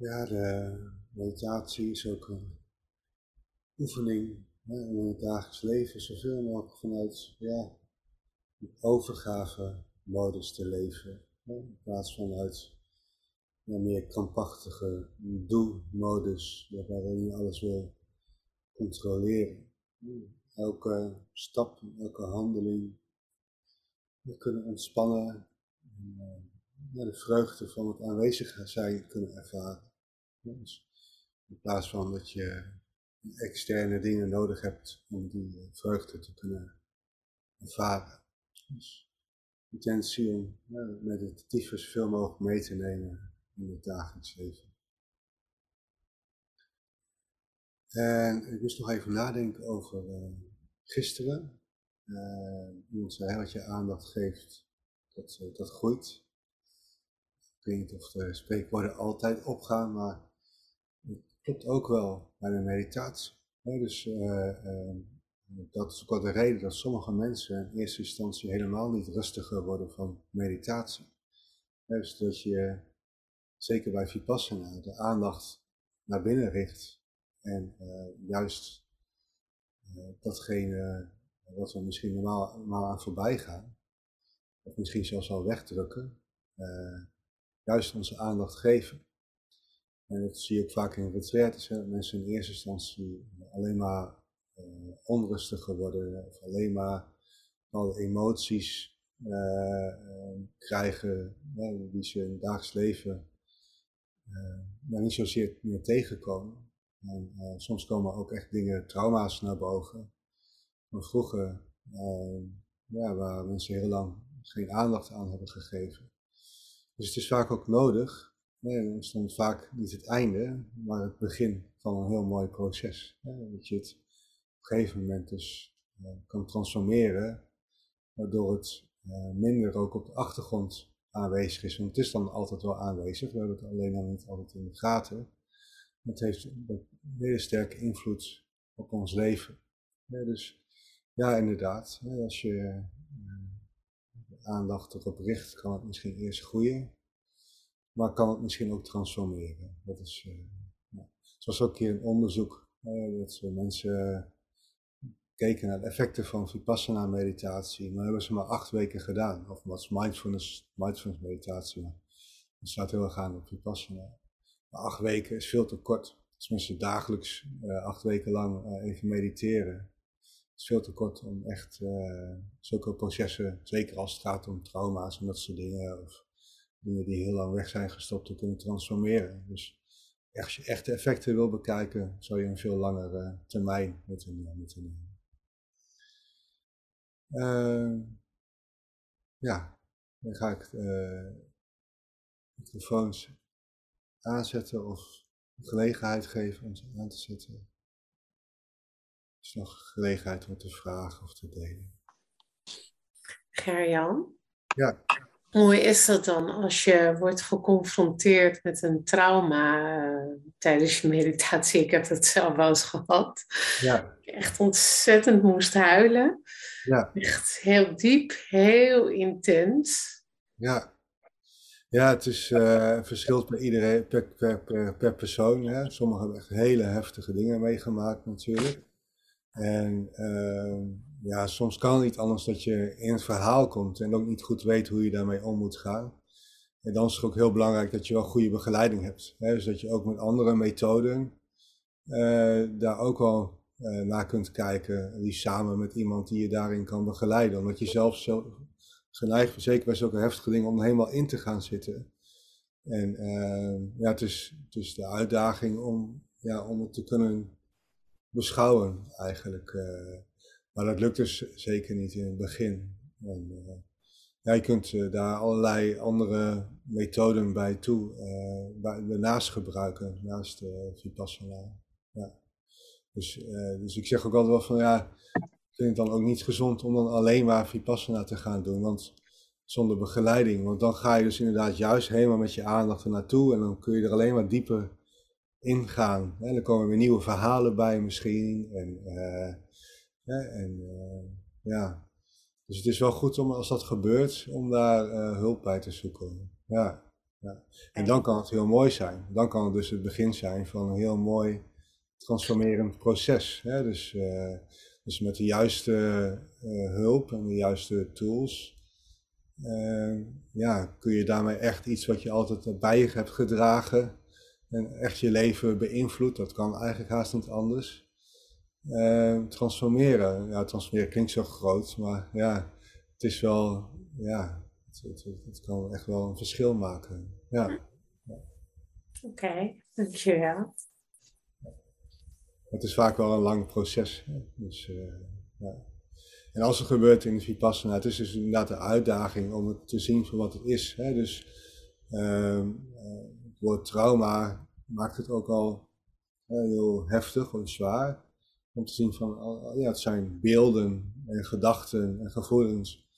Ja, de meditatie is ook een oefening om in het dagelijks leven zoveel mogelijk vanuit ja, overgave modus te leven. In plaats van uit een meer krampachtige doe-modus, waarin je alles wil controleren. Elke stap, elke handeling, we kunnen ontspannen en uh, de vreugde van het aanwezig zijn kunnen ervaren. Dus in plaats van dat je externe dingen nodig hebt om die eh, vreugde te kunnen ervaren. Dus intentie om ja, meditatief zoveel mogelijk mee te nemen in het dagelijks leven. En ik moest nog even nadenken over uh, gisteren. Uh, iemand zei, wat je aandacht geeft, dat, dat groeit. Ik weet niet of de spreekwoorden altijd opgaan, maar klopt ook wel bij de meditatie. dus dat is ook wel de reden dat sommige mensen in eerste instantie helemaal niet rustiger worden van meditatie. dus dat je, zeker bij Vipassana, de aandacht naar binnen richt en uh, juist datgene wat we misschien normaal, normaal aan voorbij gaan, of misschien zelfs al wegdrukken, juist onze aandacht geven. En dat zie je ook vaak in retraites, mensen in eerste instantie alleen maar onrustiger worden, of alleen maar alle emoties krijgen die ze in het dagelijks leven nou, niet zozeer meer tegenkomen. En soms komen ook echt dingen, trauma's naar boven. Van vroeger, ja, waar mensen heel lang geen aandacht aan hebben gegeven. Dus het is vaak ook nodig, nee, dan stond vaak niet het einde, maar het begin van een heel mooi proces. Hè, dat je het op een gegeven moment dus uh, kan transformeren, waardoor het minder ook op de achtergrond aanwezig is. Want het is dan altijd wel aanwezig, we hebben het alleen dan niet altijd in de gaten. Het heeft een hele sterke invloed op ons leven. Dus ja, inderdaad, als je eh, de aandacht erop richt, kan het misschien eerst groeien, maar kan het misschien ook transformeren. Dat is, uh. Het was ook keer een onderzoek uh, dat mensen keken naar de effecten van Vipassana meditatie, maar hebben ze maar acht weken gedaan. Of wat mindfulness, mindfulness meditatie, maar het staat heel erg aan op Vipassana. Maar acht weken is veel te kort. Als mensen dagelijks acht weken lang even mediteren, is veel te kort om echt zulke processen, zeker als het gaat om trauma's en dat soort dingen, of dingen die heel lang weg zijn gestopt, te kunnen transformeren. Dus als je echte effecten wil bekijken, zou je een veel langere termijn moeten, moeten nemen. ja, dan ga ik microfoons aanzetten of gelegenheid geven om ze aan te zetten. Er is nog gelegenheid om te vragen of te delen. Gerjan? Ja. Hoe is dat dan als je wordt geconfronteerd met een trauma uh, tijdens je meditatie? Ik heb dat zelf wel eens gehad. Ja. Ik echt ontzettend moest huilen. Ja. Echt heel diep, heel intens. Ja. Ja, het is uh, verschilt bij iedereen, per, per, per, per persoon. Hè. Sommigen hebben echt hele heftige dingen meegemaakt natuurlijk. En uh, ja, soms kan het niet anders dat je in het verhaal komt en ook niet goed weet hoe je daarmee om moet gaan. En dan is het ook heel belangrijk dat je wel goede begeleiding hebt. Hè. Dus dat je ook met andere methoden uh, daar ook wel naar kunt kijken. Die samen met iemand die je daarin kan begeleiden. Omdat je zelf zo, geneigd, zeker bij zulke heftige dingen, om helemaal in te gaan zitten. En uh, ja, het is, het is de uitdaging om, ja, om het te kunnen beschouwen eigenlijk. Maar dat lukt dus zeker niet in het begin. En, ja, je kunt daar allerlei andere methoden bij toe, bij, daarnaast gebruiken, naast Vipassana. Ja. Dus, dus ik zeg ook altijd wel van ja, vind het dan ook niet gezond om dan alleen maar Vipassana te gaan doen, want zonder begeleiding. Want dan ga je dus inderdaad juist helemaal met je aandacht er naartoe en dan kun je er alleen maar dieper in gaan. En dan komen weer nieuwe verhalen bij misschien. En, uh, en uh, ja, dus het is wel goed om als dat gebeurt, om daar uh, hulp bij te zoeken. Ja. ja. En dan kan het heel mooi zijn. Dan kan het dus het begin zijn van een heel mooi transformerend proces. Hè? Dus, uh, dus met de juiste hulp en de juiste tools, ja, kun je daarmee echt iets wat je altijd bij je hebt gedragen en echt je leven beïnvloedt. Dat kan eigenlijk haast niet anders. Transformeren. Ja, transformeren klinkt zo groot, maar ja, het is wel, ja, het, het, het kan echt wel een verschil maken. Ja. Oké, okay, dankjewel. Het is vaak wel een lang proces. Hè? Dus, uh, ja. En als het gebeurt in de Vipassana, het is dus inderdaad de uitdaging om het te zien voor wat het is. Hè? Dus uh, het woord trauma maakt het ook al heel heftig of zwaar. Om te zien van, ja, het zijn beelden en gedachten en gevoelens.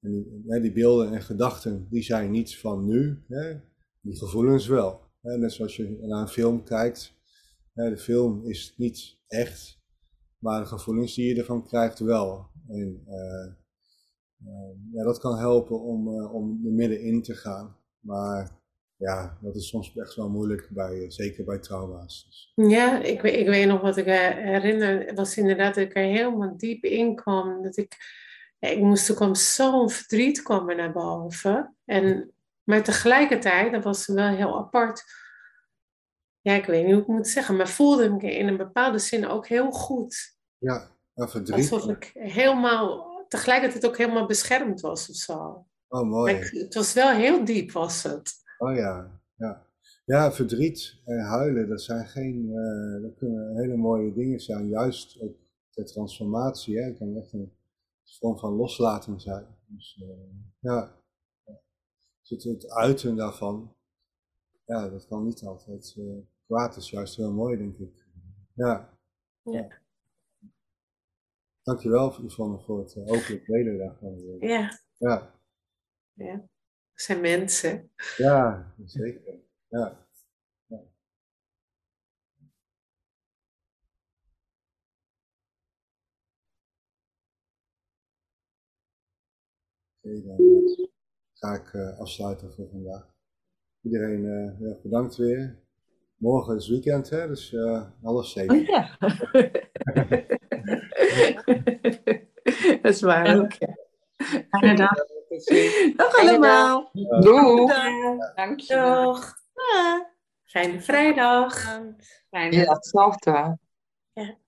En die, die beelden en gedachten, die zijn niet van nu. Hè? Die gevoelens wel. Net zoals je naar een film kijkt, de film is niet echt, maar de gevoelens die je ervan krijgt wel. En uh, uh, ja, dat kan helpen om, uh, om er middenin te gaan. Maar ja, dat is soms echt wel moeilijk, bij, zeker bij trauma's. Dus. Ja, ik, ik weet nog wat ik herinner, was inderdaad dat ik er helemaal diep in kwam. Dat ik, ik moest, er kwam zo'n verdriet kwam er naar boven. En, maar tegelijkertijd, dat was wel heel apart ja, ik weet niet hoe ik moet zeggen, maar voelde me in een bepaalde zin ook heel goed. Ja, verdriet. Alsof ik helemaal, tegelijkertijd ook helemaal beschermd was of zo. Oh, mooi. het was wel heel diep, was het. Oh ja, ja. Ja, verdriet en huilen, dat zijn geen, uh, dat kunnen hele mooie dingen zijn. Juist ook de transformatie, hè. Het kan echt een vorm van loslaten zijn. Dus uh, ja, dus het, het uiten daarvan, ja, dat kan niet altijd uh, kwaad. is juist heel mooi, denk ik. Ja. ja. Dankjewel, Yvonne, voor het openlijk delen daarvan. Ja. Ja. Ja. Dat zijn mensen. Ja, zeker. Ja. ja. Oké, okay, dan ga ik uh, afsluiten voor vandaag. Iedereen uh, heel bedankt weer. Morgen is weekend, hè? dus uh, half zeven. Oh, ja. dat is waar ook, ja. Fijne dag. Dag allemaal. Doeg. Dank je. Dag. Fijne vrijdag. Fijne ja, hetzelfde. Ja.